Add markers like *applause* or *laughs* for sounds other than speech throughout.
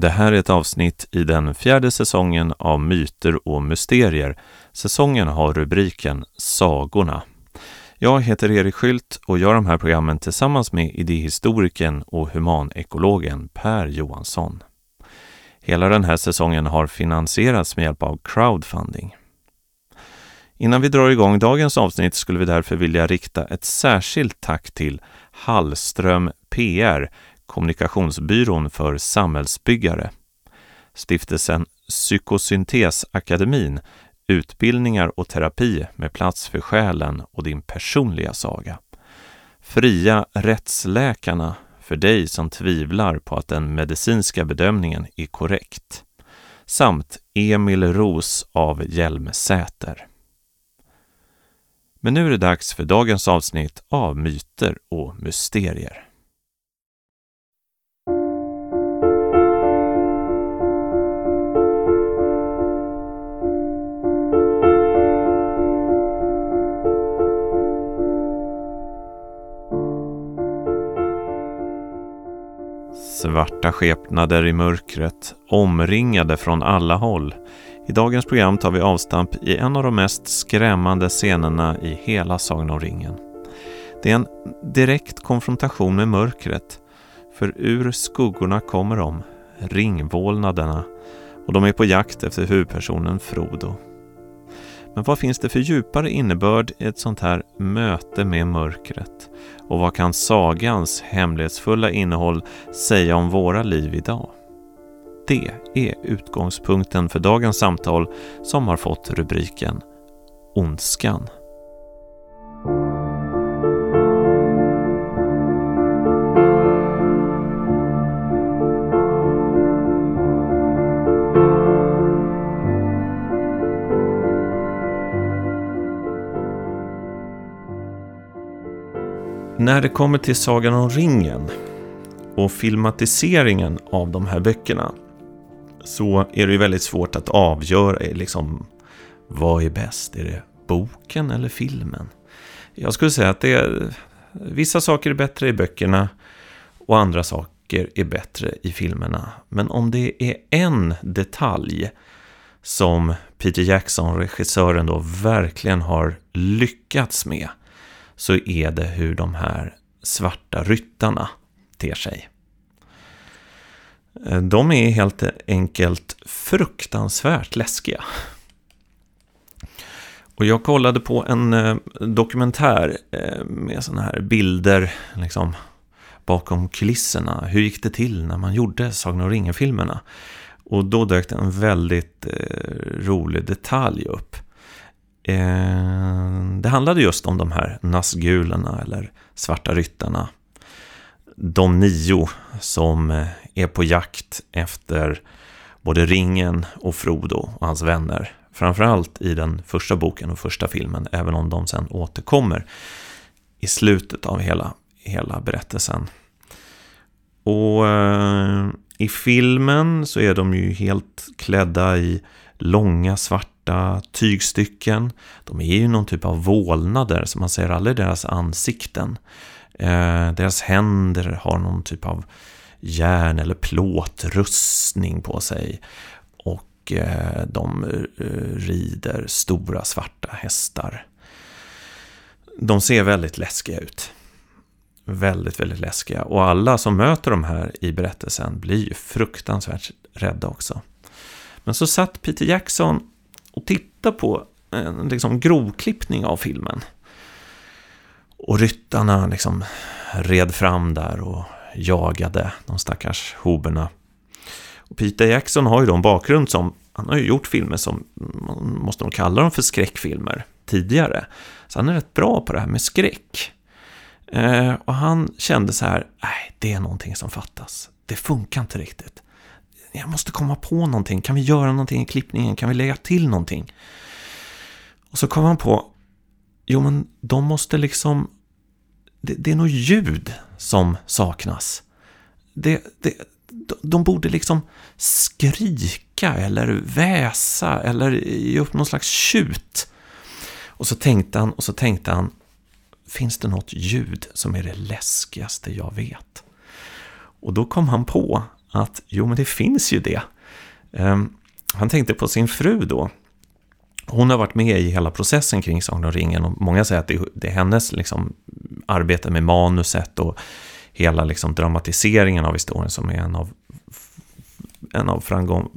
Det här är ett avsnitt i den fjärde säsongen av Myter och mysterier. Säsongen har rubriken Sagorna. Jag heter Erik Skylt och gör de här programmen tillsammans med idéhistorikern och humanekologen Per Johansson. Hela den här säsongen har finansierats med hjälp av crowdfunding. Innan vi drar igång dagens avsnitt skulle vi därför vilja rikta ett särskilt tack till Hallström PR, kommunikationsbyrån för samhällsbyggare. Stiftelsen Psykosyntesakademin, utbildningar och terapi med plats för själen och din personliga saga. Fria rättsläkarna, för dig som tvivlar på att den medicinska bedömningen är korrekt. Samt Emil Ros av Hjälmsäter. Men nu är det dags för dagens avsnitt av Myter och mysterier. Svarta skepnader i mörkret, omringade från alla håll. I dagens program tar vi avstamp i en av de mest skrämmande scenerna i hela Sagan om ringen. Det är en direkt konfrontation med mörkret, för ur skuggorna kommer de, ringvålnaderna, och de är på jakt efter huvudpersonen Frodo. Men vad finns det för djupare innebörd i ett sånt här möte med mörkret? Och vad kan sagans hemlighetsfulla innehåll säga om våra liv idag? Det är utgångspunkten för dagens samtal som har fått rubriken Ondskan. När det kommer till Sagan om ringen och filmatiseringen av de här böckerna så är det ju väldigt svårt att avgöra liksom, vad är bäst. Är det boken eller filmen? Jag skulle säga att det är, vissa saker är bättre i böckerna och andra saker är bättre i filmerna. Men om det är en detalj som Peter Jackson, regissören, då verkligen har lyckats med så är det hur de här svarta ryttarna ter sig. Eh, de är helt enkelt fruktansvärt läskiga. Och jag kollade på en eh, dokumentär eh, med sådana här bilder liksom, bakom kulisserna. Hur gick det till när man gjorde Sagan om ringen-filmerna? Och då dök det en väldigt eh, rolig detalj upp. Eh, det handlade just om de här Nazgulerna eller Svarta Ryttarna. De nio som eh, är på jakt efter både ringen och Frodo och hans vänner. Framförallt i den första boken och första filmen, även om de sen återkommer i slutet av hela, hela berättelsen. Och eh, i filmen så är de ju helt klädda i långa svarta tygstycken. De är ju någon typ av vålnader, så man ser aldrig deras ansikten. Eh, deras händer har någon typ av järn eller plåtrustning på sig. Och eh, de eh, rider stora svarta hästar. De ser väldigt läskiga ut. Väldigt, väldigt läskiga. Och alla som möter de här i berättelsen blir ju fruktansvärt rädda också. Men så satt Peter Jackson och tittade på en liksom grovklippning av filmen. Och ryttarna liksom red fram där och jagade de stackars hoberna. Och Peter Jackson har ju då en bakgrund som, han har ju gjort filmer som, man måste nog kalla dem för skräckfilmer tidigare. Så han är rätt bra på det här med skräck. Eh, och han kände så här, nej, det är någonting som fattas. Det funkar inte riktigt jag måste komma på någonting. Kan vi göra någonting i klippningen? Kan vi lägga till någonting? Och så kom han på, jo men de måste liksom, det, det är nog ljud som saknas. Det, det, de borde liksom skrika eller väsa eller ge upp någon slags tjut. Och så tänkte han, och så tänkte han, finns det något ljud som är det läskigaste jag vet? Och då kom han på att jo, men det finns ju det. Ehm, han tänkte på sin fru då. Hon har varit med i hela processen kring Sagan om ringen och många säger att det, det är hennes liksom, arbete med manuset och hela liksom, dramatiseringen av historien som är en av, en av, framgång,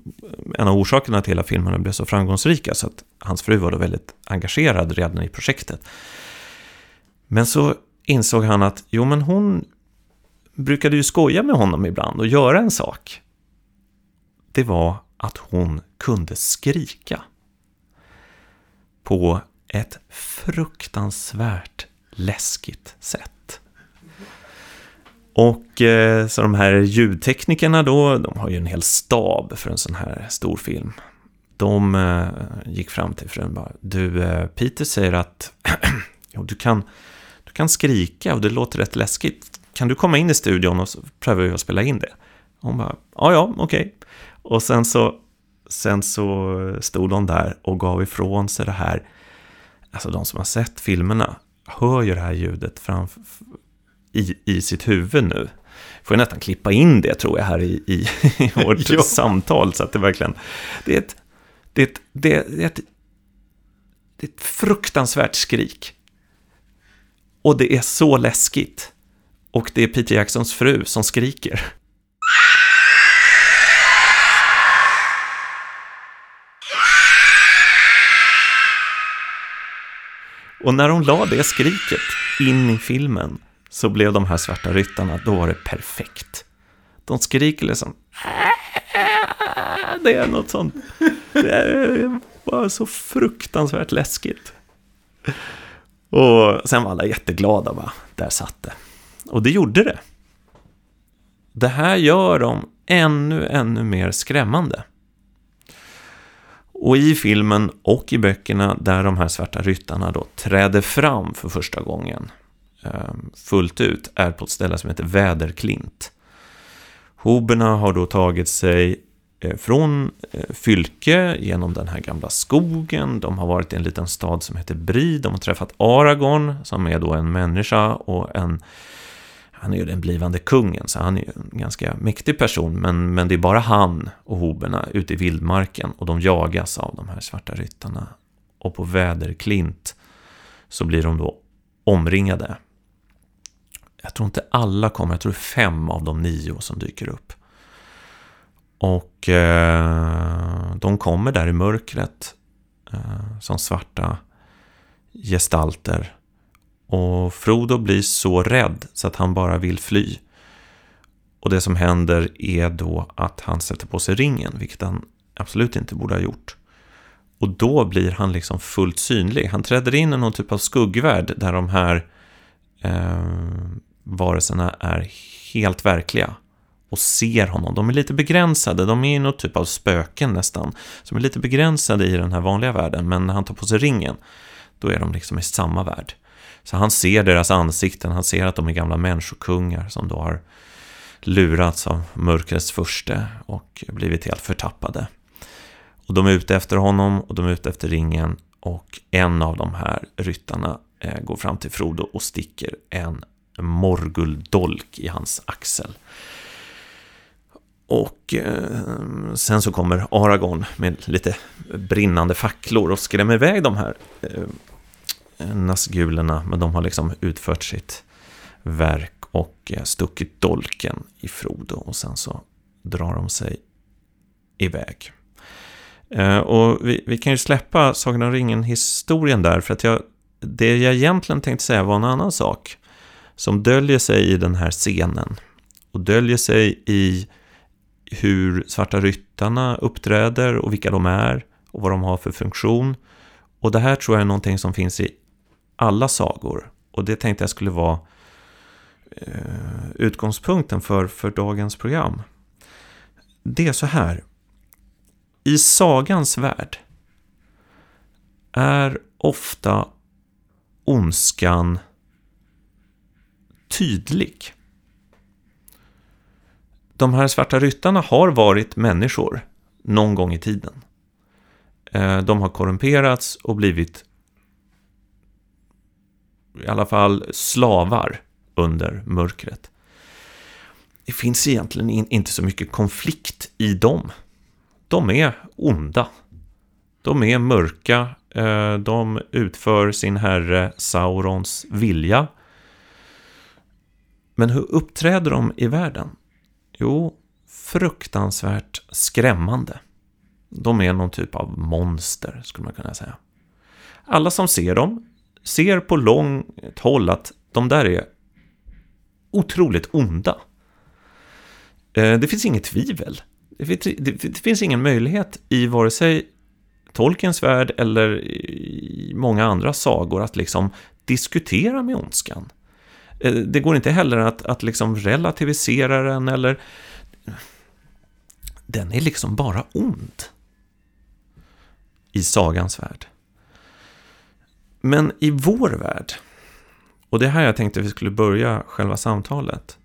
en av orsakerna till att filmerna blev så framgångsrika. Så att hans fru var då väldigt engagerad redan i projektet. Men så insåg han att jo, men hon brukade ju skoja med honom ibland och göra en sak. Det var att hon kunde skrika. På ett fruktansvärt läskigt sätt. Och eh, så de här ljudteknikerna då, de har ju en hel stab för en sån här stor film. De eh, gick fram till frun och bara, du eh, Peter säger att *clears throat* jo, du, kan, du kan skrika och det låter rätt läskigt. Kan du komma in i studion och så prövar vi att spela in det? hon bara, ja, ja, okej. Okay. Och sen så, sen så stod de där och gav ifrån sig det här. Alltså de som har sett filmerna hör ju det här ljudet framför, i, i sitt huvud nu. Får jag nästan klippa in det tror jag här i, i, i vårt *laughs* samtal så att det verkligen... Det är ett, det är ett, det är ett, det är ett fruktansvärt skrik. Och det är så läskigt. Och det är Peter Jacksons fru som skriker. Och när hon la det skriket in i filmen så blev de här svarta ryttarna, då var det perfekt. De skriker liksom... Äh, det är något sånt. Det var så fruktansvärt läskigt. Och sen var alla jätteglada, va? Där satt det. Och det gjorde det. Det här gör dem ännu, ännu mer skrämmande. Och i filmen och i böckerna där de här svarta ryttarna då träder fram för första gången ehm, fullt ut är på ett ställe som heter Väderklint. Hoberna har då tagit sig eh, från eh, Fylke genom den här gamla skogen. De har varit i en liten stad som heter Bri. De har träffat Aragorn som är då en människa och en han är ju den blivande kungen, så han är ju en ganska mäktig person, men, men det är bara han och hoberna ute i vildmarken och de jagas av de här svarta ryttarna. Och på väderklint så blir de då omringade. Jag tror inte alla kommer, jag tror fem av de nio som dyker upp. Och eh, de kommer där i mörkret eh, som svarta gestalter och Frodo blir så rädd så att han bara vill fly. Och det som händer är då att han sätter på sig ringen, vilket han absolut inte borde ha gjort. Och då blir han liksom fullt synlig. Han träder in i någon typ av skuggvärld där de här eh, varelserna är helt verkliga och ser honom. De är lite begränsade, de är någon typ av spöken nästan, som är lite begränsade i den här vanliga världen, men när han tar på sig ringen, då är de liksom i samma värld. Så han ser deras ansikten, han ser att de är gamla människokungar som då har lurats av mörkrets förste och blivit helt förtappade. Och de är ute efter honom och de är ute efter ringen och en av de här ryttarna eh, går fram till Frodo och sticker en morguldolk i hans axel. Och eh, sen så kommer Aragorn med lite brinnande facklor och skrämmer iväg de här eh, Nazgulerna, men de har liksom utfört sitt verk och eh, stuckit dolken i Frodo och sen så drar de sig iväg. Eh, och vi, vi kan ju släppa Sagan om ringen-historien där, för att jag, det jag egentligen tänkte säga var en annan sak som döljer sig i den här scenen och döljer sig i hur Svarta Ryttarna uppträder och vilka de är och vad de har för funktion. Och det här tror jag är någonting som finns i alla sagor. Och det tänkte jag skulle vara eh, utgångspunkten för, för dagens program. Det är så här. I sagans värld är ofta ondskan tydlig. De här svarta ryttarna har varit människor någon gång i tiden. Eh, de har korrumperats och blivit i alla fall slavar under mörkret. det finns egentligen inte så mycket konflikt i dem. De är onda. De är mörka. Eh, de utför sin herre Saurons vilja. Men hur uppträder de i världen? Jo, fruktansvärt skrämmande. De är någon typ av monster, skulle man kunna säga. Alla som ser dem ser på långt håll att de där är otroligt onda. Eh, det finns inget tvivel. Det finns ingen möjlighet i vare sig Tolkiens värld eller i många andra sagor att liksom diskutera med ondskan. Eh, det går inte heller att, att liksom relativisera den eller... Den är liksom bara ond. I sagans värld. Men i vår värld, och det är här jag tänkte att vi skulle börja själva samtalet,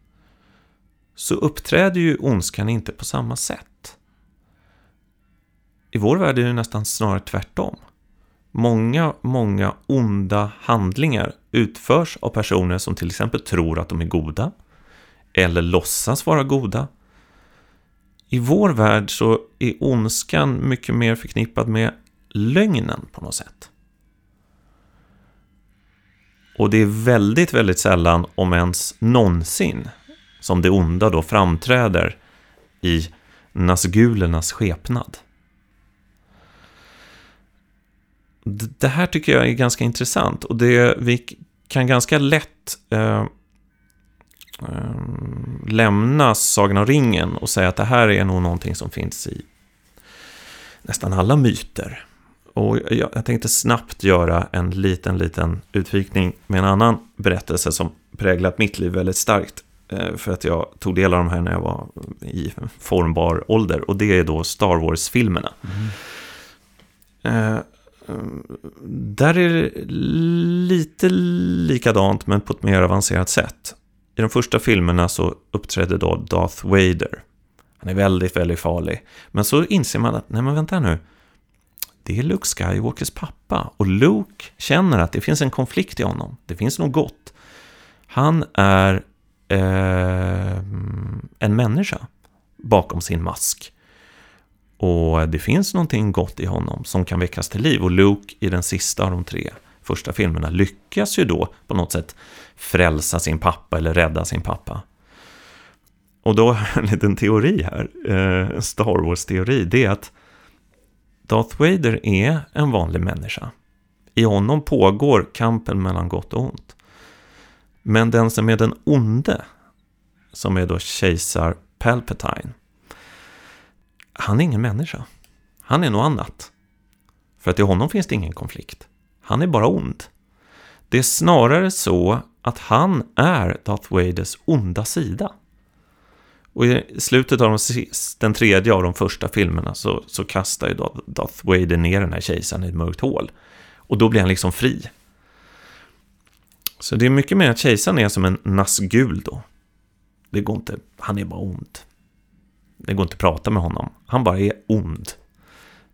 så uppträder ju ondskan inte på samma sätt. I vår värld är det nästan snarare tvärtom. Många, många onda handlingar utförs av personer som till exempel tror att de är goda eller låtsas vara goda. I vår värld så är ondskan mycket mer förknippad med lögnen på något sätt. Och det är väldigt, väldigt sällan, om ens någonsin, som det onda då framträder i Nazgulernas skepnad. Det här tycker jag är ganska intressant och det, vi kan ganska lätt eh, eh, lämna Sagan om ringen och säga att det här är nog någonting som finns i nästan alla myter. Och jag, jag tänkte snabbt göra en liten, liten utvikning med en annan berättelse som präglat mitt liv väldigt starkt. Eh, för att jag tog del av de här när jag var i formbar ålder. Och det är då Star Wars-filmerna. Mm. Eh, där är det lite likadant men på ett mer avancerat sätt. I de första filmerna så uppträdde då Darth Vader. Han är väldigt, väldigt farlig. Men så inser man att, nej men vänta nu. Det är Luke Skywalkers pappa. Och Luke känner att det finns en konflikt i honom. Det finns något gott. Han är eh, en människa bakom sin mask. Och det finns någonting gott i honom som kan väckas till liv. Och Luke i den sista av de tre första filmerna lyckas ju då på något sätt frälsa sin pappa eller rädda sin pappa. Och då har jag en liten teori här, eh, Star Wars-teori, det är att Darth Vader är en vanlig människa. I honom pågår kampen mellan gott och ont. Men den som är den onde, som är då kejsar Palpatine, han är ingen människa. Han är något annat. För att i honom finns det ingen konflikt. Han är bara ond. Det är snarare så att han är Darth Vaders onda sida. Och i slutet av de, den tredje av de första filmerna så, så kastar ju Darth Vader ner den här kejsaren i ett mörkt hål. Och då blir han liksom fri. Så det är mycket mer att kejsaren är som en Nazgul då. Det går inte, han är bara ond. Det går inte att prata med honom. Han bara är ond.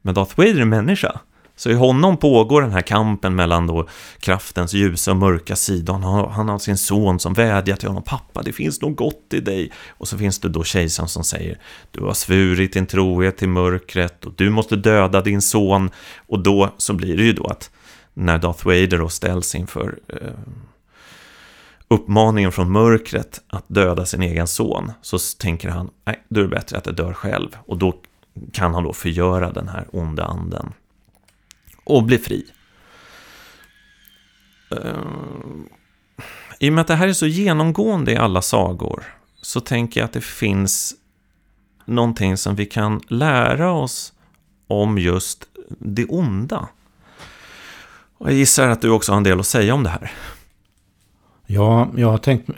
Men Darth Vader är människa. Så i honom pågår den här kampen mellan då kraftens ljusa och mörka sida. Han har, han har sin son som vädjar till honom. Pappa, det finns något gott i dig. Och så finns det då kejsaren som säger Du har svurit din trohet till mörkret och du måste döda din son. Och då så blir det ju då att när Darth Vader då ställs inför eh, uppmaningen från mörkret att döda sin egen son så tänker han, nej, då är det bättre att jag dör själv. Och då kan han då förgöra den här onda anden. Och bli fri. Eh, I och med att det här är så genomgående i alla sagor så tänker jag att det finns någonting som vi kan lära oss om just det onda. Och jag gissar att du också har en del att säga om det här. Ja, jag har tänkt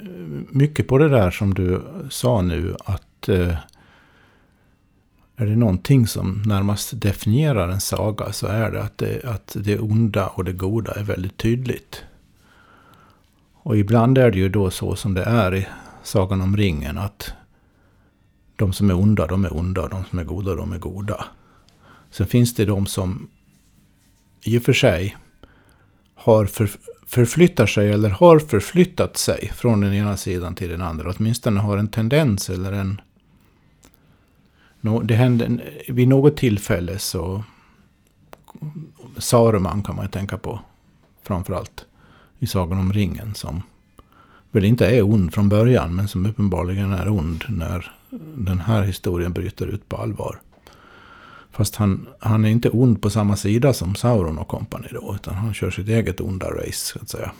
mycket på det där som du sa nu. Att eh, är det någonting som närmast definierar en saga så är det att, det att det onda och det goda är väldigt tydligt. Och ibland är det ju då så som det är i Sagan om ringen. Att de som är onda, de är onda. De som är goda, de är goda. Sen finns det de som i och för sig har för, förflyttar sig eller har förflyttat sig från den ena sidan till den andra. Åtminstone har en tendens eller en... Det hände, vid något tillfälle så... Saruman kan man ju tänka på. Framförallt i Sagan om ringen som väl inte är ond från början men som uppenbarligen är ond när den här historien bryter ut på allvar. Fast han, han är inte ond på samma sida som Sauron och kompani då. Utan han kör sitt eget onda race så att säga.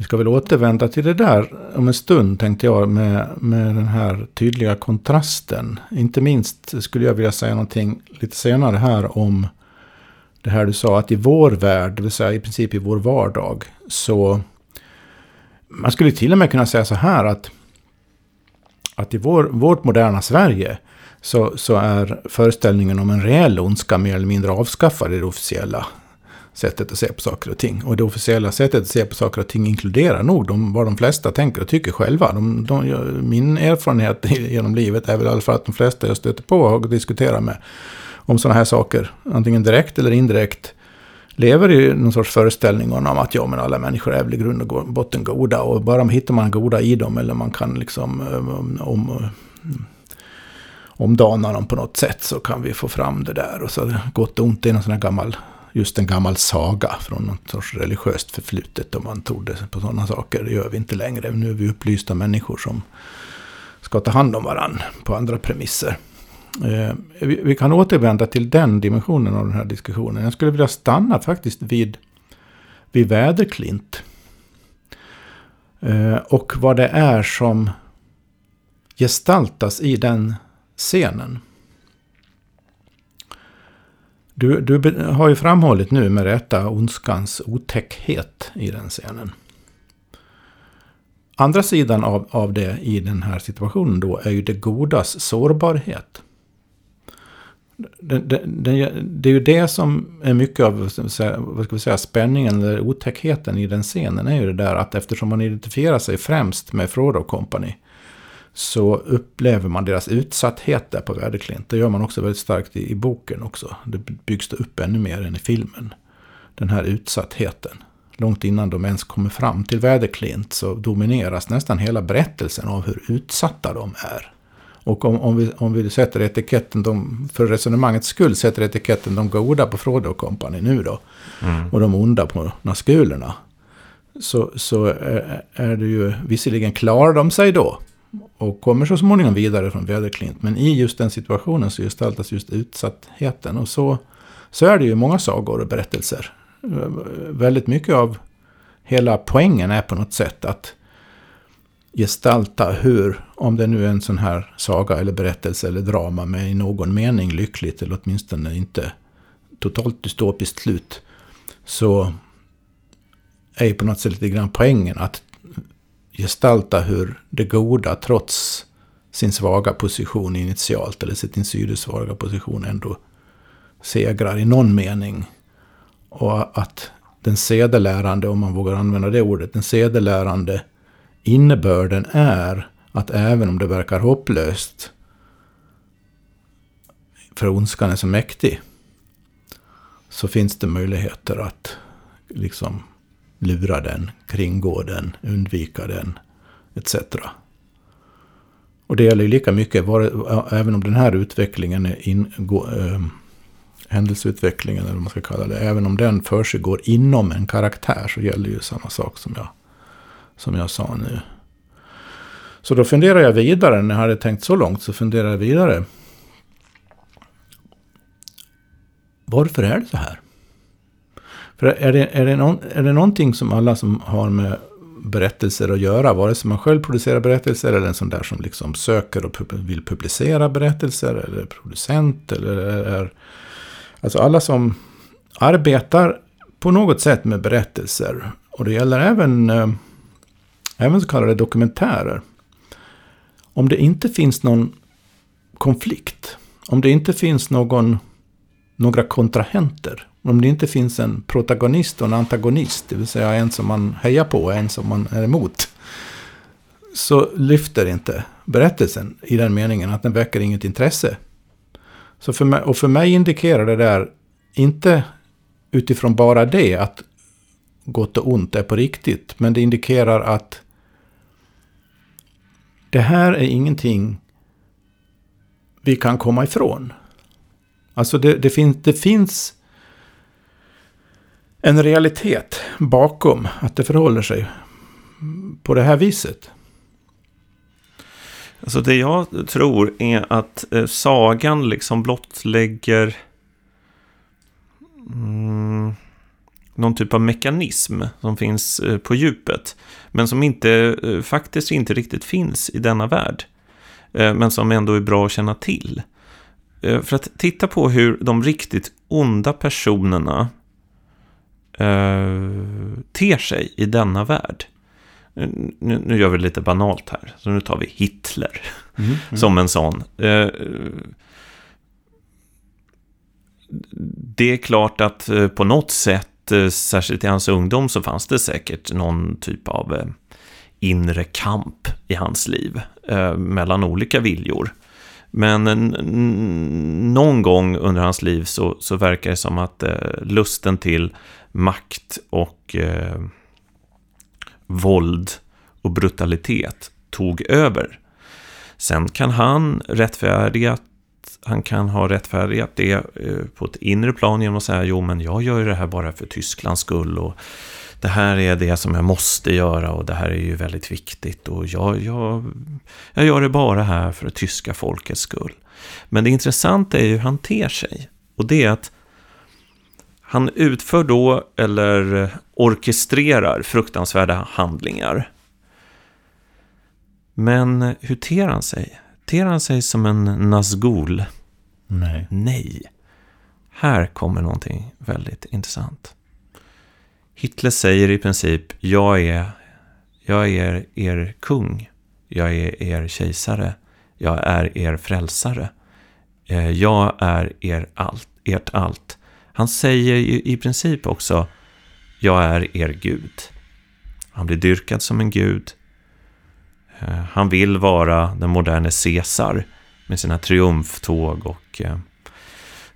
Vi ska väl återvända till det där om en stund tänkte jag med, med den här tydliga kontrasten. Inte minst skulle jag vilja säga någonting lite senare här om det här du sa att i vår värld, det vill säga i princip i vår vardag, så man skulle till och med kunna säga så här att, att i vår, vårt moderna Sverige så, så är föreställningen om en reell ondska mer eller mindre avskaffad i det officiella sättet att se på saker och ting. Och det officiella sättet att se på saker och ting inkluderar nog de, vad de flesta tänker och tycker själva. De, de, min erfarenhet genom livet är väl i alla fall att de flesta jag stöter på och diskuterar med om sådana här saker, antingen direkt eller indirekt, lever i någon sorts föreställning om att ja, men alla människor är väl i grund och botten goda och bara hittar man goda i dem eller man kan liksom eh, om, omdana dem på något sätt så kan vi få fram det där. Och så gott och ont, det är någon sån här gammal, just en gammal saga från något sorts religiöst förflutet. Om man trodde på sådana saker. Det gör vi inte längre. Nu är vi upplysta människor som ska ta hand om varandra på andra premisser. Eh, vi, kan återvända till den dimensionen av den här diskussionen. Jag skulle vilja stanna faktiskt vid, vid väderklint. Eh, och vad det är som gestaltas i den scenen. Du, du har ju framhållit nu med rätta ondskans otäckhet i den scenen. Andra sidan av, av det i den här situationen då är ju det godas sårbarhet. Det, det, det, det är ju det som är mycket av vad ska vi säga, spänningen eller otäckheten i den scenen. är ju det där att eftersom man identifierar sig främst med Frodo Company så upplever man deras utsatthet där på Väderklint. Det gör man också väldigt starkt i, i boken också. Det byggs det upp ännu mer än i filmen. Den här utsattheten. Långt innan de ens kommer fram till Väderklint så domineras nästan hela berättelsen av hur utsatta de är. Och om, om, vi, om vi sätter etiketten, de, för resonemangets skull, sätter etiketten de goda på Frodo och kompani nu då. Mm. Och de onda på Naskulerna. Så, så är, är det ju, visserligen klarar de sig då. Och kommer så småningom vidare från Väderklint. Men i just den situationen så gestaltas just utsattheten. Och så, så är det ju många sagor och berättelser. Väldigt mycket av hela poängen är på något sätt att gestalta hur, om det nu är en sån här saga eller berättelse eller drama med i någon mening lyckligt eller åtminstone inte totalt dystopiskt slut. Så är ju på något sätt lite grann poängen att gestalta hur det goda trots sin svaga position initialt, eller sin svaga position ändå segrar i någon mening. Och att den sedelärande, om man vågar använda det ordet, den sedelärande innebörden är att även om det verkar hopplöst, för ondskan är så mäktig, så finns det möjligheter att liksom lura den, kringgå den, undvika den, etc. Och det gäller ju lika mycket, var, även om den här utvecklingen är in, gå, äh, ehm, händelseutvecklingen, eller vad man ska kalla det, även om den för sig går inom en karaktär så gäller ju samma sak som jag, som jag sa nu. Så då funderar jag vidare, när jag hade tänkt så långt så funderar jag vidare. Varför är det så här? För är det, är, det någon, är det någonting som alla som har med berättelser att göra, vare sig man själv producerar berättelser eller en sån där som liksom söker och vill publicera berättelser eller producent eller är... Alltså alla som arbetar på något sätt med berättelser. Och det gäller även, eh, även så kallade dokumentärer. Om det inte finns någon konflikt, om det inte finns någon, några kontrahenter, om det inte finns en protagonist och en antagonist, det vill säga en som man hejar på och en som man är emot, så lyfter inte berättelsen i den meningen att den väcker inget intresse. Så för mig, och för mig indikerar det där inte utifrån bara det att gott och ont är på riktigt. Men det indikerar att det här är ingenting vi kan komma ifrån. Alltså det, det, fin det finns en realitet bakom att det förhåller sig på det här viset. Alltså det jag tror är att eh, sagan liksom blottlägger mm, någon typ av mekanism som finns eh, på djupet. Men som inte, eh, faktiskt inte riktigt finns i denna värld. Men som ändå är bra att känna till. Eh, för att titta på hur de riktigt onda personerna eh, ter sig i denna värld. Nu, nu, gör vi det lite banalt här, så nu tar vi Hitler mm, *laughs* mm. som en sån. Eh, det är klart att eh, på något sätt, eh, särskilt i hans ungdom, så fanns det säkert någon typ av inre kamp i hans liv mellan olika viljor. Men någon gång under hans liv så, så verkar det som att eh, lusten till makt och eh, våld och brutalitet tog över. Sen kan han rättfärdiga han kan ha rättfärdigat det eh, på ett inre plan genom att säga jo men jag gör det här bara för Tysklands skull och det här är det som jag måste göra och det här är ju väldigt viktigt och jag, jag, jag gör det bara här för det tyska folkets skull. Men det intressanta är hur han ter sig. Och det är att han utför då, eller orkestrerar, fruktansvärda handlingar. Men hur ter han sig? Ter han sig som en Nazgul? Nej. Nej. Här kommer någonting väldigt intressant. Hitler säger i princip, jag är, jag är er kung, jag är er kejsare, jag är er frälsare, eh, jag är er allt, ert allt. Han säger ju i princip också Jag är er Gud. Han blir dyrkad som en gud. Eh, han vill vara den moderne Caesar med sina triumftåg och eh,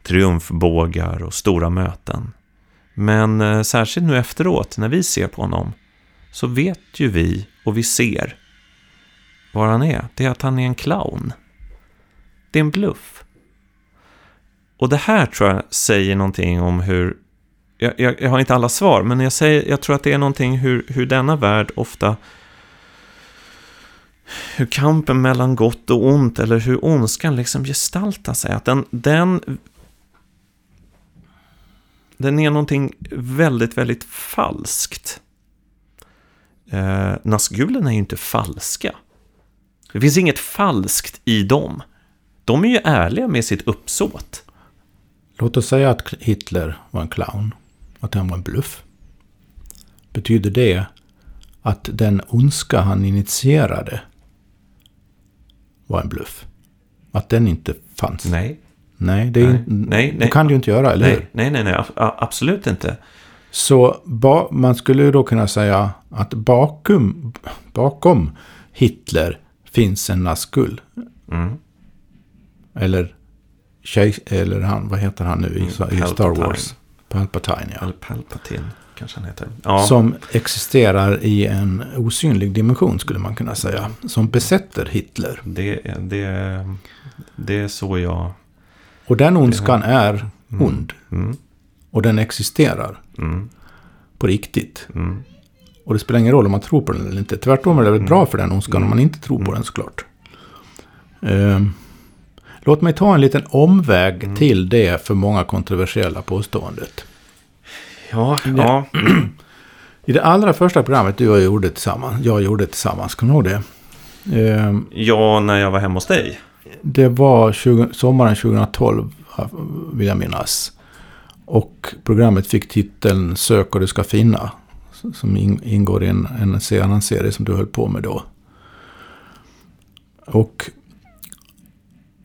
triumfbågar och stora möten. Men eh, särskilt nu efteråt, när vi ser på honom, så vet ju vi och vi ser vad han är. Det är att han är en clown. Det är en bluff. Och det här tror jag säger någonting om hur, jag, jag, jag har inte alla svar, men jag, säger, jag tror att det är någonting hur, hur denna värld ofta, hur kampen mellan gott och ont, eller hur ondskan liksom gestaltar sig. Att den, den, den är någonting väldigt, väldigt falskt. Eh, Nazgulen är ju inte falska. Det finns inget falskt i dem. De är ju ärliga med sitt uppsåt. Låt oss säga att Hitler var en clown. Att han var en bluff. Betyder det att den ondska han initierade var en bluff? Att den inte fanns? Nej. Nej, det nej, nej, nej. kan du inte göra, eller nej, hur? Nej, nej, nej, absolut inte. Så ba, man skulle ju då kunna säga att bakom, bakom Hitler finns en Nazgul. Mm. Eller eller han, vad heter han nu i, i Star Wars? Palpatine, ja. Eller Palpatine kanske han heter. Ja. Som existerar i en osynlig dimension skulle man kunna säga. Som besätter Hitler. Det, det, det är så jag... Och den ondskan det, är mm. ond. Mm. Och den existerar. Mm. På riktigt. Och det spelar ingen roll om man tror på den eller inte. Tvärtom är det väldigt bra för den ondskan om man inte tror på den såklart. Um, Låt mig ta en liten omväg mm. till det för många kontroversiella påståendet. Ja, ja. *clears throat* I det allra första programmet du och jag gjorde tillsammans, jag gjorde tillsammans, kommer du ihåg det? Ehm, ja, när jag var hemma hos dig. Det var 20, sommaren 2012, vill jag minnas. Och programmet fick titeln Sök och du ska finna. Som ingår i en, en annan serie som du höll på med då. Och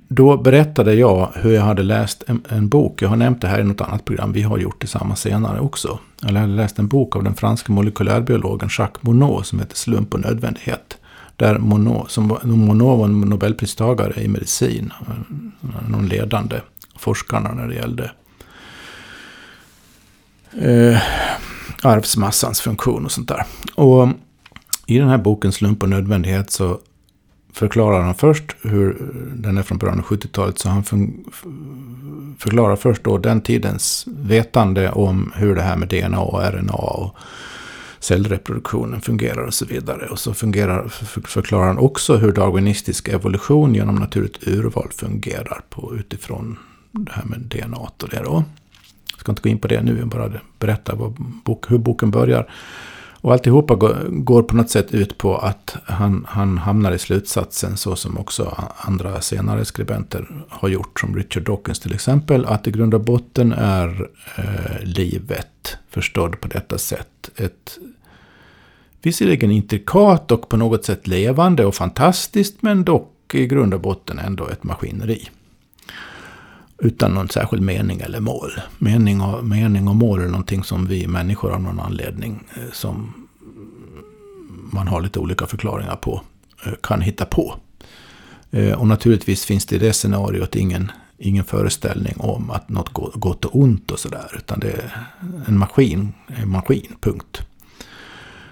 då berättade jag hur jag hade läst en, en, bok. Jag har nämnt det här i något annat program. Vi har gjort det samma senare också. Jag hade läst en bok av den franska molekylärbiologen Jacques Monod som heter Slump och nödvändighet. Där Monod, som, Monod var en nobelpristagare i medicin. Någon ledande forskarna när det gällde. Eh, arvsmassans funktion och sånt där. Och um, i den här boken Slump och nödvändighet så förklarar han först hur, den är från början av 70-talet, så han förklarar först då den tidens vetande om hur det här med DNA och RNA och cellreproduktionen fungerar och så vidare. Och så fungerar, förklarar han också hur darwinistisk evolution genom naturligt urval fungerar på, utifrån det här med DNA och det då. Jag ska inte gå in på det nu, jag bara berätta vad bok, hur boken börjar. Och alltihopa går på något sätt ut på att han, han hamnar i slutsatsen, så som också andra senare skribenter har gjort, som Richard Dawkins till exempel, att i grund och botten är eh, livet förstådd på detta sätt. Ett visserligen intrikat och på något sätt levande och fantastiskt, men dock i grund och botten ändå ett maskineri. Utan någon särskild mening eller mål. Mening och, mening och mål är någonting som vi människor av någon anledning eh, som man har lite olika förklaringar på eh, kan hitta på. Eh, och naturligtvis finns det i det scenariot ingen, ingen föreställning om att något gott och ont och sådär. Utan det är en maskin, en maskin, punkt.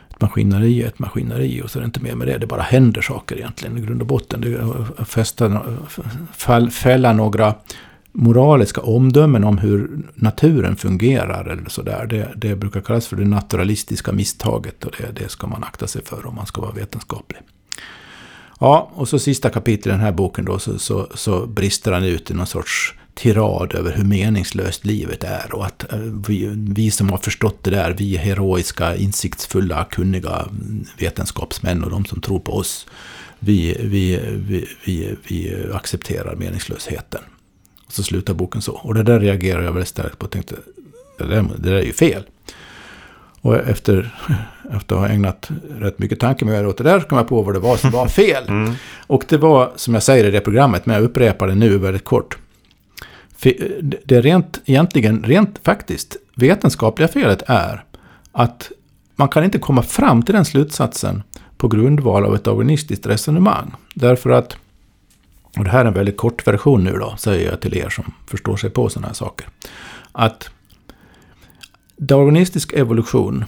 Ett maskineri är ett maskineri och så är det inte mer med det. Det bara händer saker egentligen i grund och botten. Det fästa, fälla några moraliska omdömen om hur naturen fungerar eller sådär. Det, det brukar kallas för det naturalistiska misstaget och det, det ska man akta sig för om man ska vara vetenskaplig. Ja, och så sista kapitlet i den här boken då så, så, så brister han ut i någon sorts tirad över hur meningslöst livet är och att eh, vi, vi som har förstått det där, vi heroiska, insiktsfulla, kunniga vetenskapsmän och de som tror på oss, vi, vi, vi, vi, vi accepterar meningslösheten. Och så slutar boken så. Och det där reagerade jag väldigt starkt på och tänkte, det där, det där är ju fel. Och efter, *laughs* efter att ha ägnat rätt mycket tankemöda åt det där så kom jag på vad det var som var fel. *laughs* Mm. Och det var, som jag säger i det programmet, men jag upprepar det nu väldigt kort. Det rent, egentligen, rent faktiskt, vetenskapliga felet är att man kan inte komma fram till den slutsatsen på grundval av ett darwinistiskt resonemang. Därför att och det här är en väldigt kort version nu då, säger jag till er som förstår sig på sådana här saker. Att darwinistisk evolution,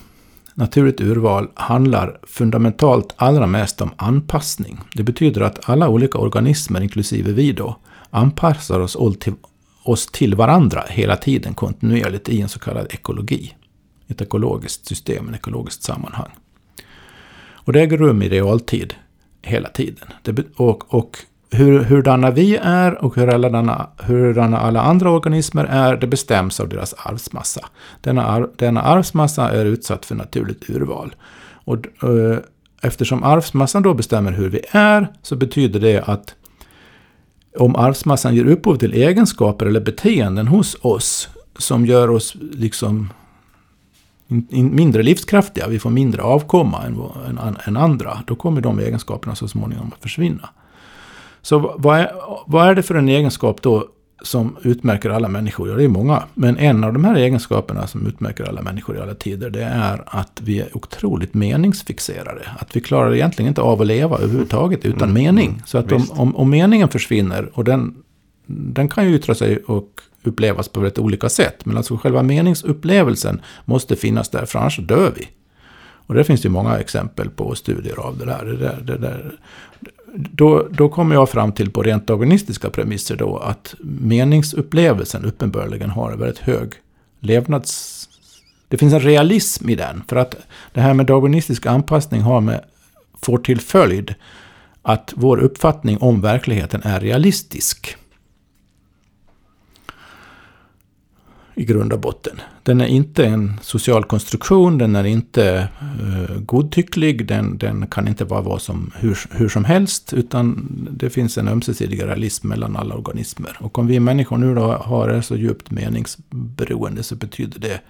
naturligt urval, handlar fundamentalt allra mest om anpassning. Det betyder att alla olika organismer, inklusive vi då, anpassar oss till, oss till varandra hela tiden kontinuerligt i en så kallad ekologi. Ett ekologiskt system, ett ekologiskt sammanhang. Och det äger rum i realtid hela tiden. Det, och, och hur, hurdana vi är och hurdana, hurdana alla andra organismer är, det bestäms av deras arvsmassa. Denna, arv, denna arvsmassa är utsatt för naturligt urval. Och, eh, eftersom arvsmassan då bestämmer hur vi är, så betyder det att om arvsmassan ger upphov till egenskaper eller beteenden hos oss som gör oss liksom mindre livskraftiga, vi får mindre avkomma än, än, än andra, då kommer de egenskaperna så småningom att försvinna. Så vad är, vad är det för en egenskap då som utmärker alla människor? Ja, det är många. Men en av de här egenskaperna som utmärker alla människor i alla tider, det är att vi är otroligt meningsfixerade. Att vi klarar egentligen inte av att leva överhuvudtaget utan mm. mening. Så att om, om, om, meningen försvinner, och den, den kan ju yttra sig och upplevas på väldigt olika sätt. Men alltså själva meningsupplevelsen måste finnas där, för annars dör vi. Och det finns ju många exempel på studier av det där. Det där, det där då, då kommer jag fram till på rent darwinistiska premisser då att meningsupplevelsen uppenbarligen har en väldigt hög levnads... Det finns en realism i den. För att det här med dagonistisk anpassning har med, får till följd att vår uppfattning om verkligheten är realistisk. I grund och botten. Den är inte en social konstruktion, den är inte uh, godtycklig, den, den kan inte vara vad som, hur, hur som helst, utan det finns en ömsesidig realism mellan alla organismer. Och om vi människor nu då har det så djupt meningsberoende så betyder det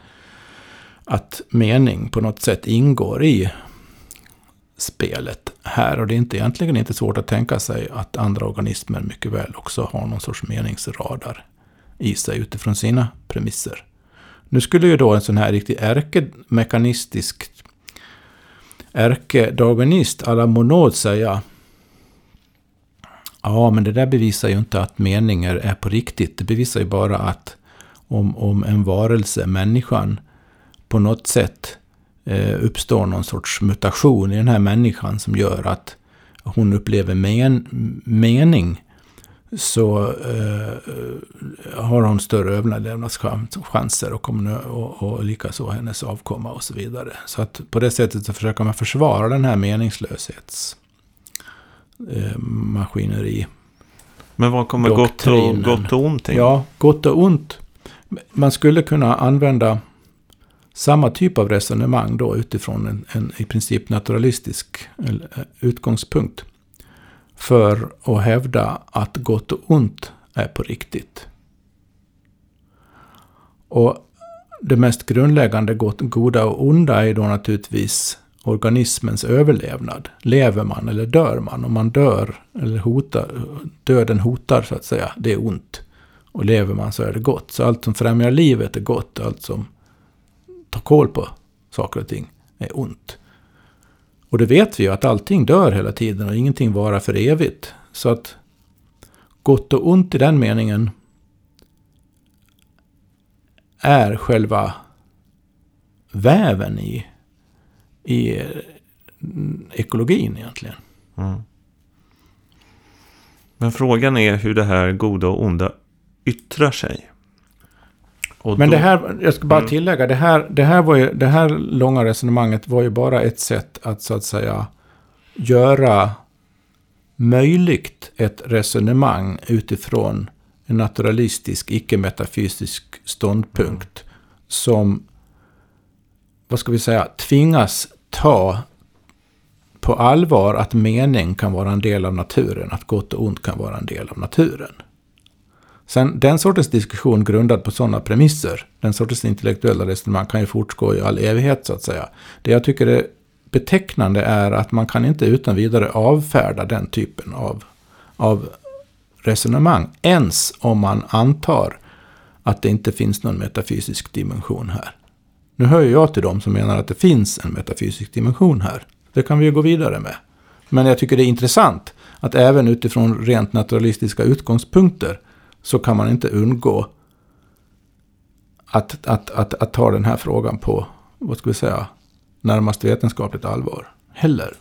att mening på något sätt ingår i spelet här. Och det är inte, egentligen inte svårt att tänka sig att andra organismer mycket väl också har någon sorts meningsradar i sig utifrån sina premisser. Nu skulle ju då en sån här riktig ärkemekanistisk ärkedarwinist à la Monod säga Ja, men det där bevisar ju inte att meningar är på riktigt. Det bevisar ju bara att om, om en varelse, människan, på något sätt eh, uppstår någon sorts mutation i den här människan som gör att hon upplever men, mening så eh, har hon större överlevnadschanser och, och, och likaså hennes avkomma och så vidare. Så att på det sättet så försöker man försvara den här meningslöshetsmaskineri. Eh, Men vad kommer gott och, gott och ont in? Ja, gott och ont. Man skulle kunna använda samma typ av resonemang då utifrån en, en i princip naturalistisk eh, utgångspunkt för att hävda att gott och ont är på riktigt. Och det mest grundläggande goda och onda är då naturligtvis organismens överlevnad. Lever man eller dör man? Om man dör eller hotar, döden hotar så att säga, det är ont. Och lever man så är det gott. Så allt som främjar livet är gott. Allt som tar koll på saker och ting är ont. Och det vet vi ju att allting dör hela tiden och ingenting varar för evigt. Så att gott och ont i den meningen är själva väven i, i mm, ekologin egentligen. Mm. Men frågan är hur det här goda och onda yttrar sig. Men då, det här, jag ska bara mm. tillägga, det här, det, här var ju, det här långa resonemanget var ju bara ett sätt att så att säga göra möjligt ett resonemang utifrån en naturalistisk, icke-metafysisk ståndpunkt mm. som, vad ska vi säga, tvingas ta på allvar att mening kan vara en del av naturen, att gott och ont kan vara en del av naturen. Sen den sortens diskussion grundad på sådana premisser, den sortens intellektuella resonemang kan ju fortgå i all evighet så att säga. Det jag tycker är betecknande är att man kan inte utan vidare avfärda den typen av, av resonemang. Ens om man antar att det inte finns någon metafysisk dimension här. Nu hör jag till dem som menar att det finns en metafysisk dimension här. Det kan vi ju gå vidare med. Men jag tycker det är intressant att även utifrån rent naturalistiska utgångspunkter så kan man inte undgå att, att, att, att ta den här frågan på, vad ska vi säga, närmast vetenskapligt allvar heller.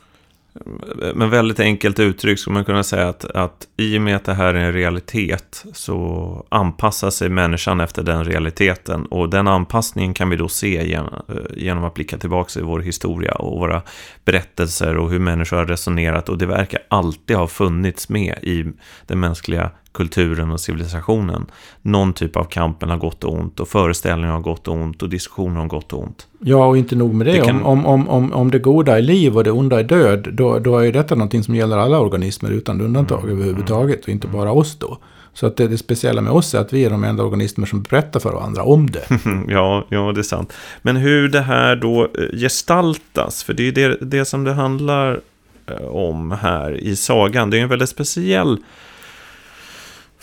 Men väldigt enkelt uttryckt skulle man kunna säga att, att i och med att det här är en realitet så anpassar sig människan efter den realiteten. Och den anpassningen kan vi då se genom, eh, genom att blicka tillbaka i vår historia och våra berättelser och hur människor har resonerat. Och det verkar alltid ha funnits med i den mänskliga kulturen och civilisationen. Någon typ av kampen har gått ont och föreställningar har gått ont och diskussioner har gått ont. Ja, och inte nog med det. det kan... om, om, om, om det goda är liv och det onda är död, då, då är detta någonting som gäller alla organismer utan undantag mm. överhuvudtaget och inte bara oss då. Så att det, det speciella med oss är att vi är de enda organismer som berättar för varandra om det. *laughs* ja, ja, det är sant. Men hur det här då eh, gestaltas, för det är det, det som det handlar eh, om här i sagan. Det är en väldigt speciell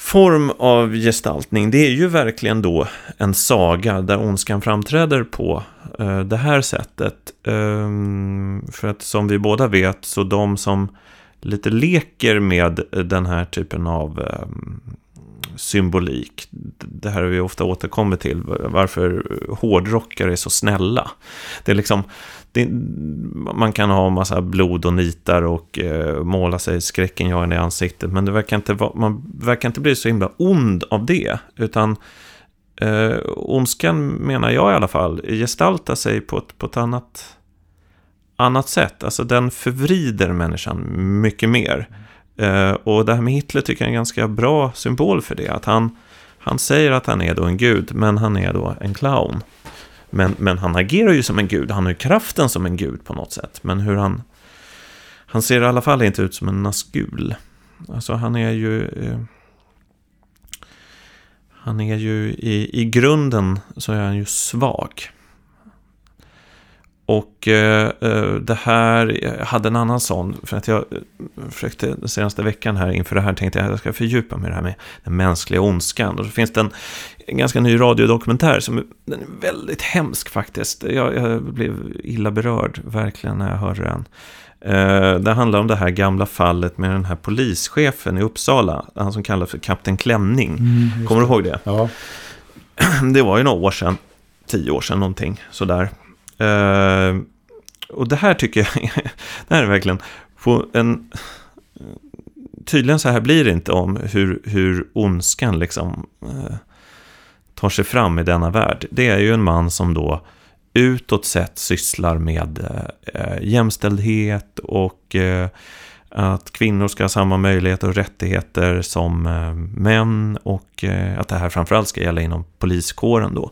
form av gestaltning, det är ju verkligen då en saga där ondskan framträder på eh, det här sättet. Um, för att som vi båda vet, så de som lite leker med den här typen av eh, symbolik. Det här har vi ofta återkommit till, varför hårdrockare är så snälla. Det är liksom, det, man kan ha massa blod och nitar och eh, måla sig skräckinjagande i ansiktet, men det verkar inte, man verkar inte bli så himla ond av det, utan eh, ondskan, menar jag i alla fall, gestaltar sig på ett, på ett annat, annat sätt. Alltså den förvrider människan mycket mer. Eh, och det här med Hitler tycker jag är en ganska bra symbol för det, att han, han säger att han är då en gud, men han är då en clown. Men, men han agerar ju som en gud, han har ju kraften som en gud på något sätt. Men hur han... Han ser i alla fall inte ut som en naskul. Alltså han är ju... Eh, han är ju i, i grunden så är han ju svag. Och eh, eh det här, jag hade en annan sån, för att jag eh, försökte den senaste veckan här inför det här tänkte jag att jag ska fördjupa mig i det här med den mänskliga ondskan. Och så finns det en, en ganska ny radiodokumentär som den är väldigt hemsk faktiskt. Jag, jag blev illa berörd verkligen när jag hörde den. Eh, det handlar om det här gamla fallet med den här polischefen i Uppsala, han som kallas för Kapten Klänning. Mm, Kommer du ihåg det? Ja. *clears throat* Det var ju några år sedan, tio år sedan någonting, sådär. Eh, och det här tycker jag *laughs* det här är verkligen på en... Tydligen så här blir det inte om hur, hur ondskan liksom eh, tar sig fram i denna värld. Det är ju en man som då utåt sett sysslar med eh, jämställdhet och eh, att kvinnor ska ha samma möjligheter och rättigheter som eh, män och eh, att det här framförallt ska gälla inom poliskåren då.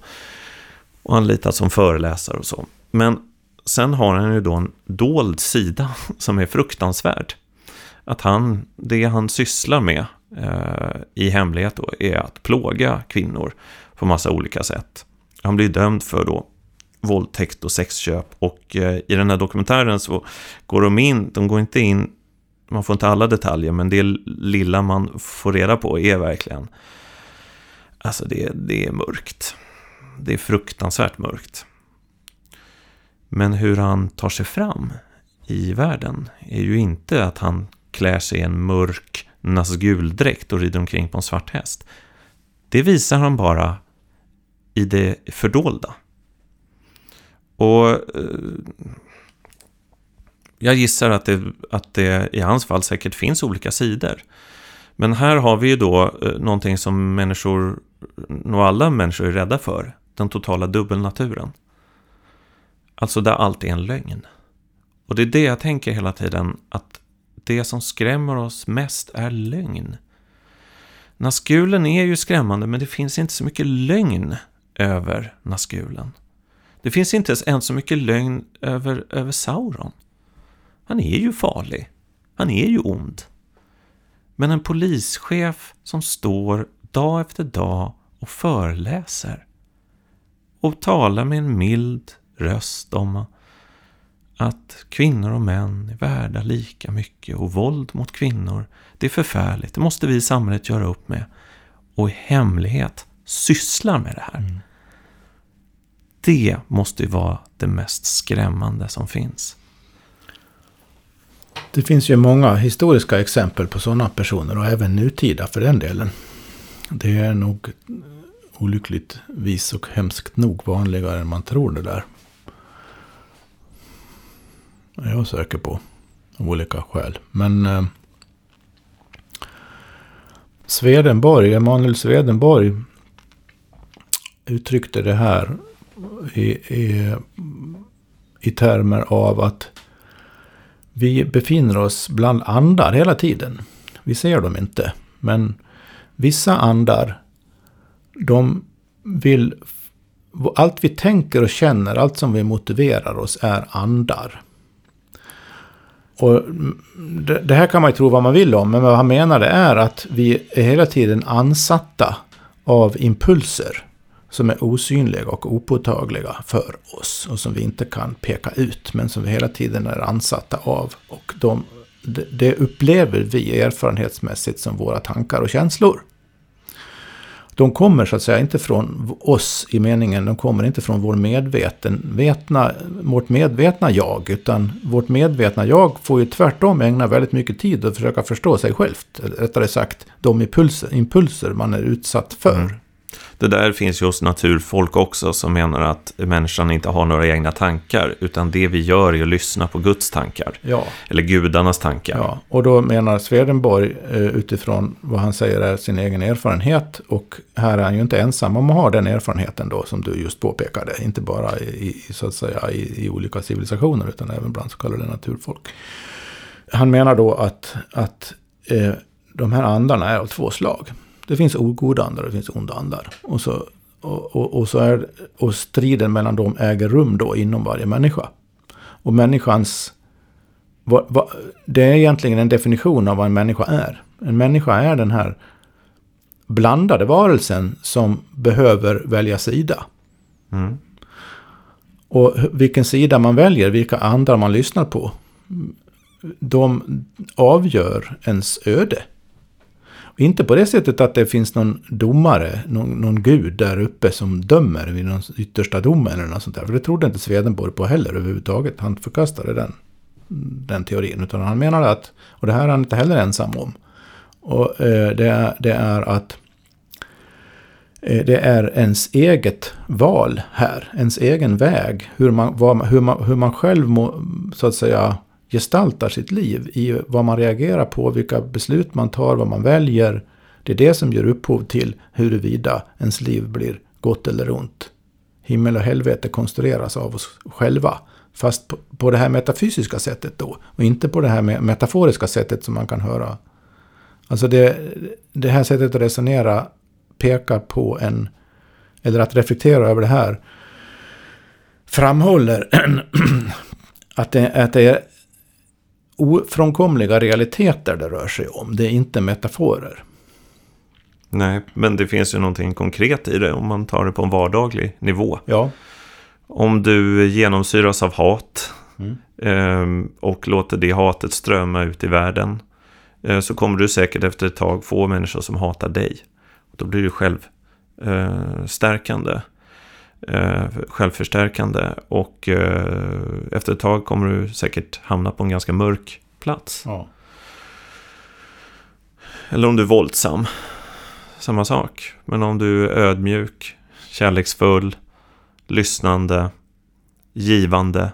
Och anlitas som föreläsare och så. Men sen har han ju då en dold sida *laughs* som är fruktansvärd. Att han, det han sysslar med eh, i hemlighet då är att plåga kvinnor på massa olika sätt. Han blir dömd för då våldtäkt och sexköp och eh, i den här dokumentären så går de in, de går inte in, man får inte alla detaljer men det lilla man får reda på är verkligen, alltså det, det är mörkt. Det är fruktansvärt mörkt. Men hur han tar sig fram i världen är ju inte att han klär sig i en mörk Nazgul-dräkt och rider omkring på en svart häst. Det visar han bara i det fördolda. Och eh, jag gissar att det, att det i hans fall säkert finns olika sidor. Men här har vi ju då eh, någonting som människor, nog alla människor är rädda för. Den totala dubbelnaturen. Alltså där allt är en lögn. Och det är det jag tänker hela tiden, att det som skrämmer oss mest är lögn. Naskulen är ju skrämmande, men det finns inte så mycket lögn över Naskulen. Det finns inte ens så mycket lögn över, över Sauron. Han är ju farlig. Han är ju ond. Men en polischef som står dag efter dag och föreläser och talar med en mild röst om att kvinnor och män är värda lika mycket och våld mot kvinnor, det är förfärligt. Det måste vi i samhället göra upp med. Och i hemlighet sysslar med det här. Mm. Det måste ju vara det mest skrämmande som finns. Det finns ju många historiska exempel på sådana personer och även nutida för den delen. Det är nog olyckligtvis och hemskt nog vanligare än man tror det där. Jag är säker på. Av olika skäl. Men eh, Swedenborg, Emanuel Swedenborg uttryckte det här i, i, i termer av att vi befinner oss bland andar hela tiden. Vi ser dem inte. Men vissa andar, de vill... Allt vi tänker och känner, allt som vi motiverar oss är andar. Och det, det här kan man ju tro vad man vill om, men vad han menar det är att vi är hela tiden ansatta av impulser som är osynliga och opåtagliga för oss och som vi inte kan peka ut men som vi hela tiden är ansatta av. Och de, det upplever vi erfarenhetsmässigt som våra tankar och känslor. De kommer så att säga inte från oss i meningen, de kommer inte från vår medvetna, vårt medvetna jag, utan vårt medvetna jag får ju tvärtom ägna väldigt mycket tid att försöka förstå sig självt. Rättare sagt, de impulser, impulser man är utsatt för. Mm. Det där finns ju hos naturfolk också som menar att människan inte har några egna tankar, utan det vi gör är att lyssna på Guds tankar. Ja. Eller gudarnas tankar. Ja, och då menar Swedenborg eh, utifrån vad han säger är sin egen erfarenhet. Och här är han ju inte ensam om att ha den erfarenheten då, som du just påpekade. Inte bara i, så att säga, i, i olika civilisationer, utan även bland så kallade naturfolk. Han menar då att, att eh, de här andarna är av två slag det finns ogoda andar och det finns onda andar. Och, så, och, och, och, så är, och striden mellan dem äger rum då inom varje människa. Och människans... Va, va, det är egentligen en definition av vad en människa är. En människa är den här blandade varelsen som behöver välja sida. Mm. Och vilken sida man väljer, vilka andra man lyssnar på, de avgör ens öde. Inte på det sättet att det finns någon domare, någon, någon gud där uppe som dömer vid någon yttersta domen eller något sånt där. För det trodde inte Swedenborg på heller överhuvudtaget. Han förkastade den, den teorin. Utan han menade att, och det här är han inte heller ensam om. Och eh, det, är, det är att Eh, det är ens eget val här, ens egen väg. Hur man, vad, hur man, hur man själv må, så att säga gestaltar sitt liv. I vad man reagerar på, vilka beslut man tar, vad man väljer. Det är det som ger upphov till huruvida ens liv blir gott eller ont. Himmel och helvete konstrueras av oss själva. Fast på, på det här metafysiska sättet då. Och inte på det här metaforiska sättet som man kan höra. Alltså det, det här sättet att resonera pekar på en, eller att reflektera över det här, framhåller *clears throat* att det, att det är ofrånkomliga realiteter det rör sig om. Det är inte metaforer. Nej, men det finns ju någonting konkret i det om man tar det på en vardaglig nivå. Ja. Om du genomsyras av hat mm. eh, och låter det hatet strömma ut i världen eh, så kommer du säkert efter ett tag få människor som hatar dig. Då blir du självstärkande. Eh, självförstärkande och eh, efter ett tag kommer du säkert hamna på en ganska mörk plats. Ja. Eller om du är våldsam. Samma sak. Men om du är ödmjuk, kärleksfull, lyssnande, givande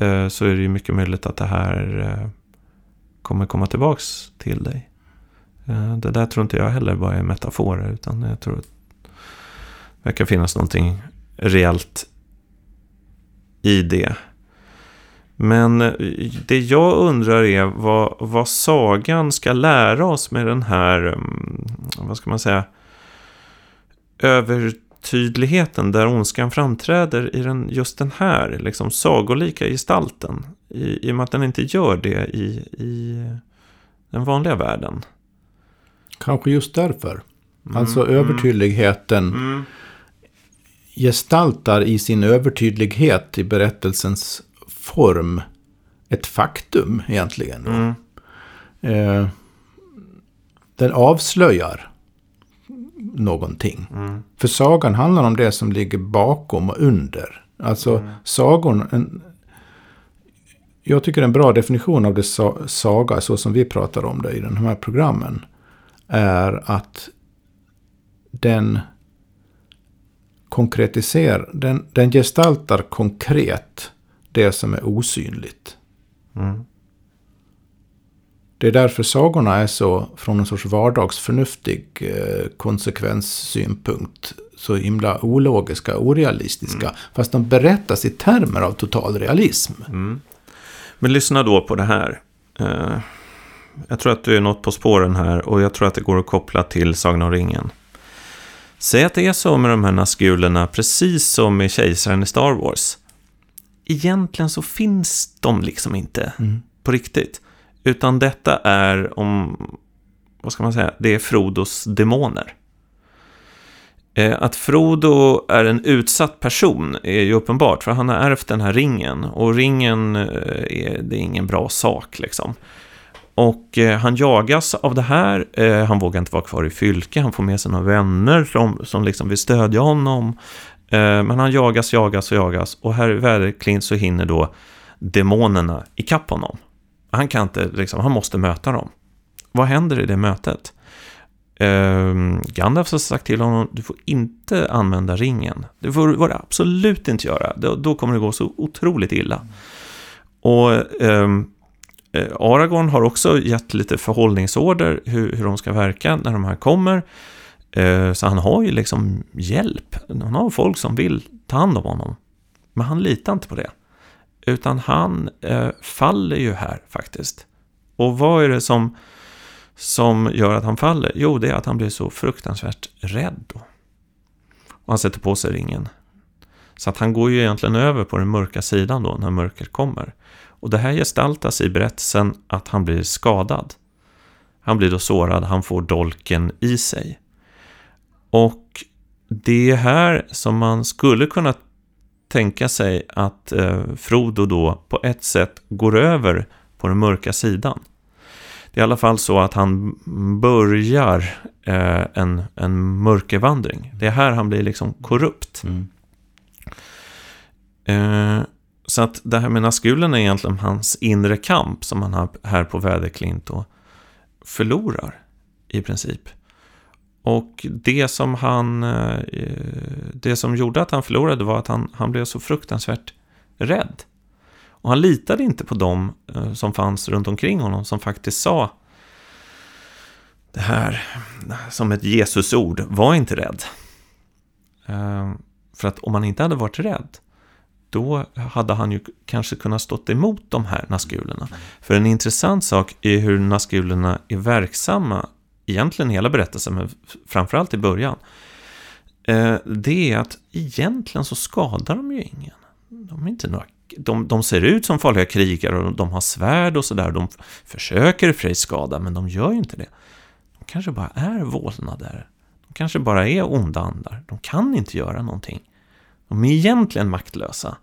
eh, så är det ju mycket möjligt att det här eh, kommer komma tillbaks till dig. Eh, det där tror inte jag heller bara är metaforer, utan jag tror att det verkar finnas någonting reellt i det. Men eh, det jag undrar är vad, vad sagan ska lära oss med den här, mm, vad ska man säga, övertydligheten där ondskan framträder i den, just den här liksom, sagolika gestalten. I, I och med att den inte gör det i, i den vanliga världen. Kanske just därför. Mm, alltså mm. övertydligheten mm. Gestaltar i sin övertydlighet i berättelsens form ett faktum egentligen. Mm. Eh, den avslöjar någonting. Mm. För sagan handlar om det som ligger bakom och under. Alltså mm. sagon... En, jag tycker en bra definition av det saga, så som vi pratar om det i de här programmen, är att den konkretiserar, den, den gestaltar konkret det som är osynligt. Mm. Det är därför sagorna är så, från en sorts vardagsförnuftig eh, konsekvenssynpunkt, så himla ologiska, orealistiska. Mm. Fast de berättas i termer av total realism. Mm. Men lyssna då på det här. Uh, jag tror att du är något på spåren här och jag tror att det går att koppla till Sagan om ringen. Säg att det är så med de här nasgulerna, precis som med kejsaren i Star Wars. Egentligen så finns de liksom inte mm. på riktigt. Utan detta är om, vad ska man säga, det är Frodos demoner. Eh, att Frodo är en utsatt person är ju uppenbart, för han har ärvt den här ringen. Och ringen, eh, är, det är ingen bra sak liksom. Och eh, han jagas av det här, eh, han vågar inte vara kvar i fylke, han får med sig några vänner som, som liksom vill stödja honom. Eh, men han jagas, jagas och jagas och här i Väderklint så hinner då demonerna ikapp honom. Han kan inte, liksom, han måste möta dem. Vad händer i det mötet? Ehm, Gandalf har sagt till honom, du får inte använda ringen. Det får du absolut inte göra, då, då kommer det gå så otroligt illa. Och um, Eh, Aragorn har också gett lite förhållningsorder hur, hur de ska verka när de här kommer. Eh, så han har ju liksom hjälp. Han har folk som vill ta hand om honom. Men han litar inte på det. Utan han eh, faller ju här faktiskt. Och vad är det som, som gör att han faller? Jo, det är att han blir så fruktansvärt rädd. Då. Och han sätter på sig ringen. Så att han går ju egentligen över på den mörka sidan då när mörkret kommer. Och det här gestaltas i berättelsen att han blir skadad. Han blir då sårad, han får dolken i sig. Och det är här som man skulle kunna tänka sig att eh, Frodo då på ett sätt går över på den mörka sidan. Det är i alla fall så att han börjar eh, en, en mörkervandring. Det är här han blir liksom korrupt. Mm. Så att det här med Nazgulen är egentligen hans inre kamp som han har här på Väderklint och förlorar i princip. Och det som han... Eh, det som gjorde att han förlorade var att han, han blev så fruktansvärt rädd. Och han litade inte på dem eh, som fanns runt omkring honom som faktiskt sa det här som ett Jesusord, var inte rädd. Eh, för att om han inte hade varit rädd, då hade han ju kanske kunnat stått emot de här naskulerna. För en intressant sak är hur naskulerna är verksamma, egentligen hela berättelsen, men framförallt i början. Eh, det är att egentligen så skadar de ju ingen. De är inte några de, de ser ut som farliga krigare och de har svärd och sådär. De försöker friskada, men de gör ju inte det. De kanske bara är vålnader. De kanske bara är onda andar. De kan inte göra någonting. De är egentligen maktlösa.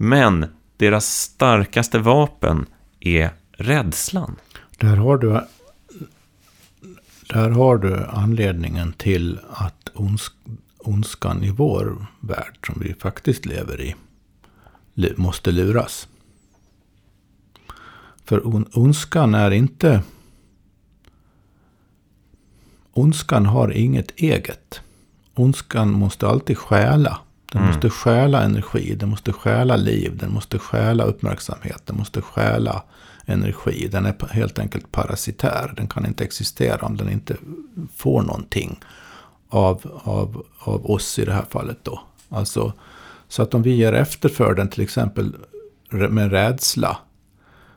Men deras starkaste vapen är rädslan. Där har du, där har du anledningen till att ons, ondskan i vår värld, som vi faktiskt lever i, måste luras. För on, ondskan är inte... Ondskan har inget eget. Ondskan måste alltid stjäla. Den Mm. måste stjäla energi, den måste stjäla liv, den måste stjäla uppmärksamhet, den måste stjäla energi. Den är helt enkelt parasitär. Den kan inte existera om den inte får någonting av, av, av oss i det här fallet då. Alltså, så att om vi ger efter för den till exempel med rädsla.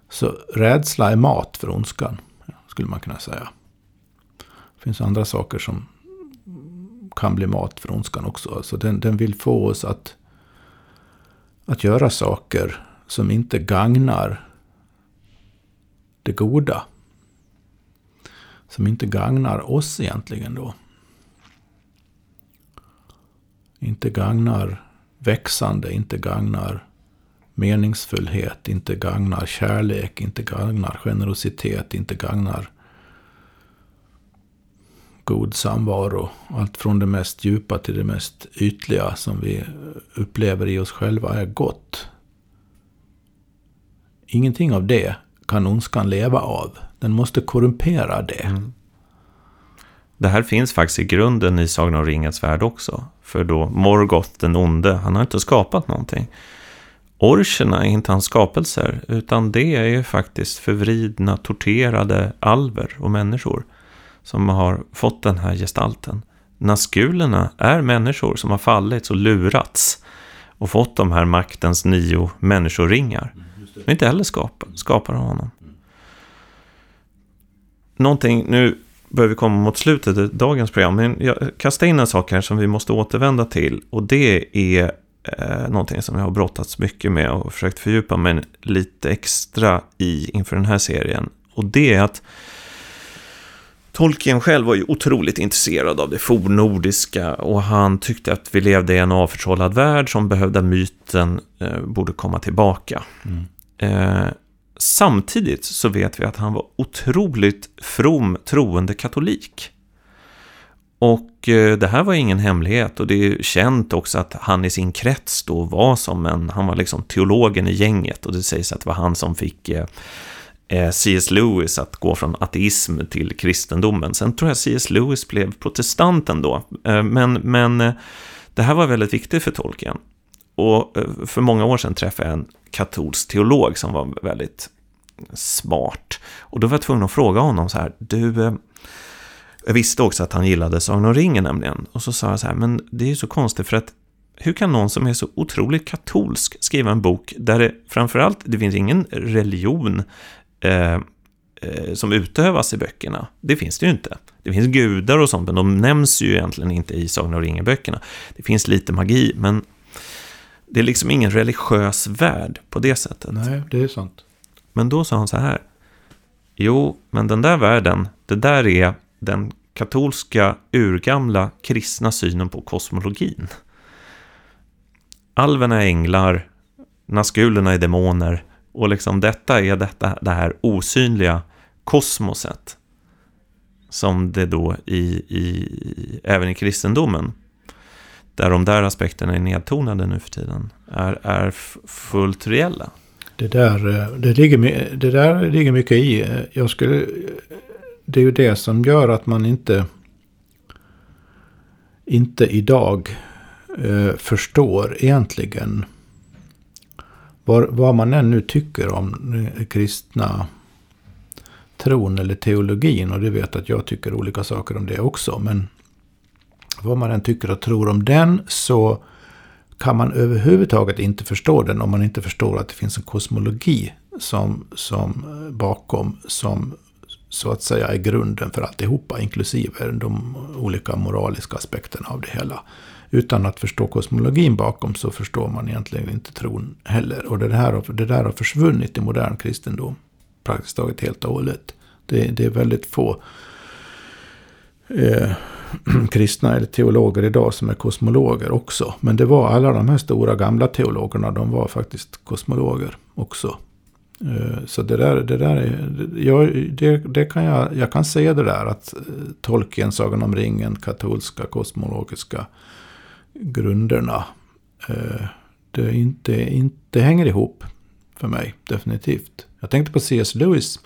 Så rädsla är mat för ondskan, skulle man kunna säga. Det finns andra saker som kan bli mat för ondskan också. Alltså den, den vill få oss att, att göra saker som inte gagnar det goda. Som inte gagnar oss egentligen då. Inte gagnar växande, inte gagnar meningsfullhet, inte gagnar kärlek, inte gagnar generositet, inte gagnar god samvaro. Allt från det mest djupa till det mest ytliga som vi upplever i oss själva är gott. Ingenting av det kan ondskan leva av. Den måste korrumpera det. Mm. Det här finns faktiskt i grunden i Sagan om ringens värld också. För då Morgoth den onde, han har inte skapat någonting. Orcherna är inte hans skapelser, utan det är ju faktiskt förvridna, torterade alver och människor som har fått den här gestalten. Naskulerna är människor som har fallit och lurats och fått de här maktens nio människoringar. Men inte heller skapa, skapar honom. Någonting, nu börjar vi komma mot slutet av dagens program, men jag kastar in en sak här som vi måste återvända till. Och det är eh, någonting som jag har brottats mycket med och försökt fördjupa mig lite extra i inför den här serien. Och det är att Tolkien själv var ju otroligt intresserad av det fornnordiska och han tyckte att vi levde i en avförtrollad värld som behövde myten eh, borde komma tillbaka. Mm. Eh, samtidigt så vet vi att han var otroligt from troende katolik. Och eh, det här var ingen hemlighet och det är känt också att han i sin krets då var som en, han var liksom teologen i gänget och det sägs att det var han som fick eh, Eh, C.S. Lewis att gå från ateism till kristendomen. Sen tror jag C.S. Lewis blev protestant ändå, eh, men, men eh, det här var väldigt viktigt för Tolkien. Och för många år sedan träffade jag en katolsk teolog som var väldigt smart. Och då var jag tvungen att fråga honom så här, du, jag visste också att han gillade Sagan om ringen nämligen. Och så sa jag så här, men det är ju så konstigt för att hur kan någon som är så otroligt katolsk skriva en bok där det framförallt, det finns ingen religion eh, eh, som utövas i böckerna. Det finns det ju inte. Det finns gudar och sånt, men de nämns ju egentligen inte i Sagan om ringen-böckerna. Det finns lite magi, men det är liksom ingen religiös värld på det sättet. Nej, det är sant. Men då sa han så här. Jo, men den där världen, det där är den katolska urgamla kristna synen på kosmologin. Alverna är änglar, naskulerna är demoner och liksom detta är detta, det här osynliga kosmoset som det då i, i, även i kristendomen där de där aspekterna är nedtonade nu för tiden är, är fullt reella. Det där, eh, det, ligger, det där ligger mycket i. Eh, jag skulle, det är ju det som gör att man inte inte idag eh, förstår egentligen var, vad man än nu tycker om den kristna tron eller teologin. Och det vet att jag tycker olika saker om det också. Men vad man än tycker och tror om den så kan man överhuvudtaget inte förstå den om man inte förstår att det finns en kosmologi som, som eh, bakom som så att säga är grunden för alltihopa, inklusive de olika moraliska aspekterna av det hela. Utan att förstå kosmologin bakom så förstår man egentligen inte tron heller. Och det, här, det där har försvunnit i modern kristendom praktiskt taget helt och hållet. Det, det är väldigt få eh, *clears throat* kristna eller teologer idag som är kosmologer också. Men det var alla de här stora gamla teologerna, de var faktiskt kosmologer också. Eh, så det där, det där är, jag, det, det kan jag, jag kan säga det där att eh, Tolkien, Sagan om ringen, katolska, kosmologiska grunderna. Eh, det, inte, inte hänger ihop för mig, definitivt. Jag tänkte på C.S. Lewis.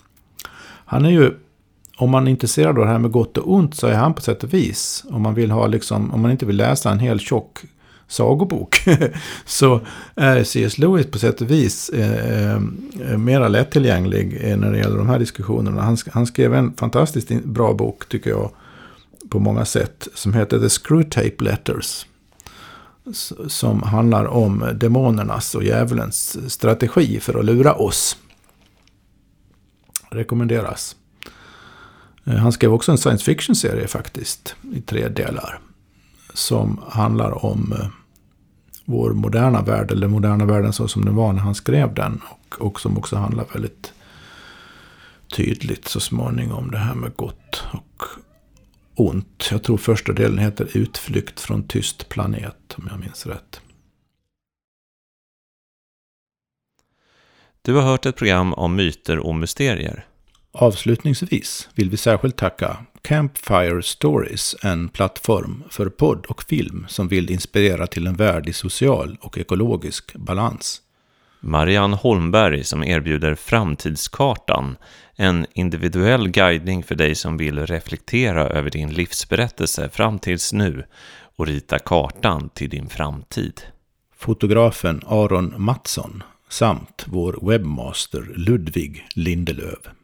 Han är ju, om man är intresserad av det här med gott och ont, så är han på sätt och vis. Om man, vill ha liksom, om man inte vill läsa en hel tjock sagobok. *laughs* så är C.S. Lewis på sätt och vis eh, eh mera lättillgänglig eh, när det gäller de här diskussionerna. Han, han skrev en fantastiskt bra bok, tycker jag, på många sätt, som heter The Screwtape Letters. Som handlar om demonernas och djävulens strategi för att lura oss. Rekommenderas. Eh, han skrev också en science fiction-serie faktiskt, i tre delar som handlar om eh, vår moderna värld, eller moderna världen så som den var när han skrev den. Och, och som också handlar väldigt tydligt så småningom det här med gott och ont. Jag tror första delen heter Utflykt från tyst planet, om jag minns rätt. Du har hört ett program om myter och mysterier. Avslutningsvis vill vi särskilt tacka Campfire Stories, en plattform för podd och film som vill inspirera till en värld i social och ekologisk balans. Marianne Holmberg som erbjuder Framtidskartan, en individuell guidning för dig som vill reflektera över din livsberättelse fram tills nu och rita kartan till din framtid. Fotografen Aron Mattsson samt vår webbmaster Ludvig Lindelöv.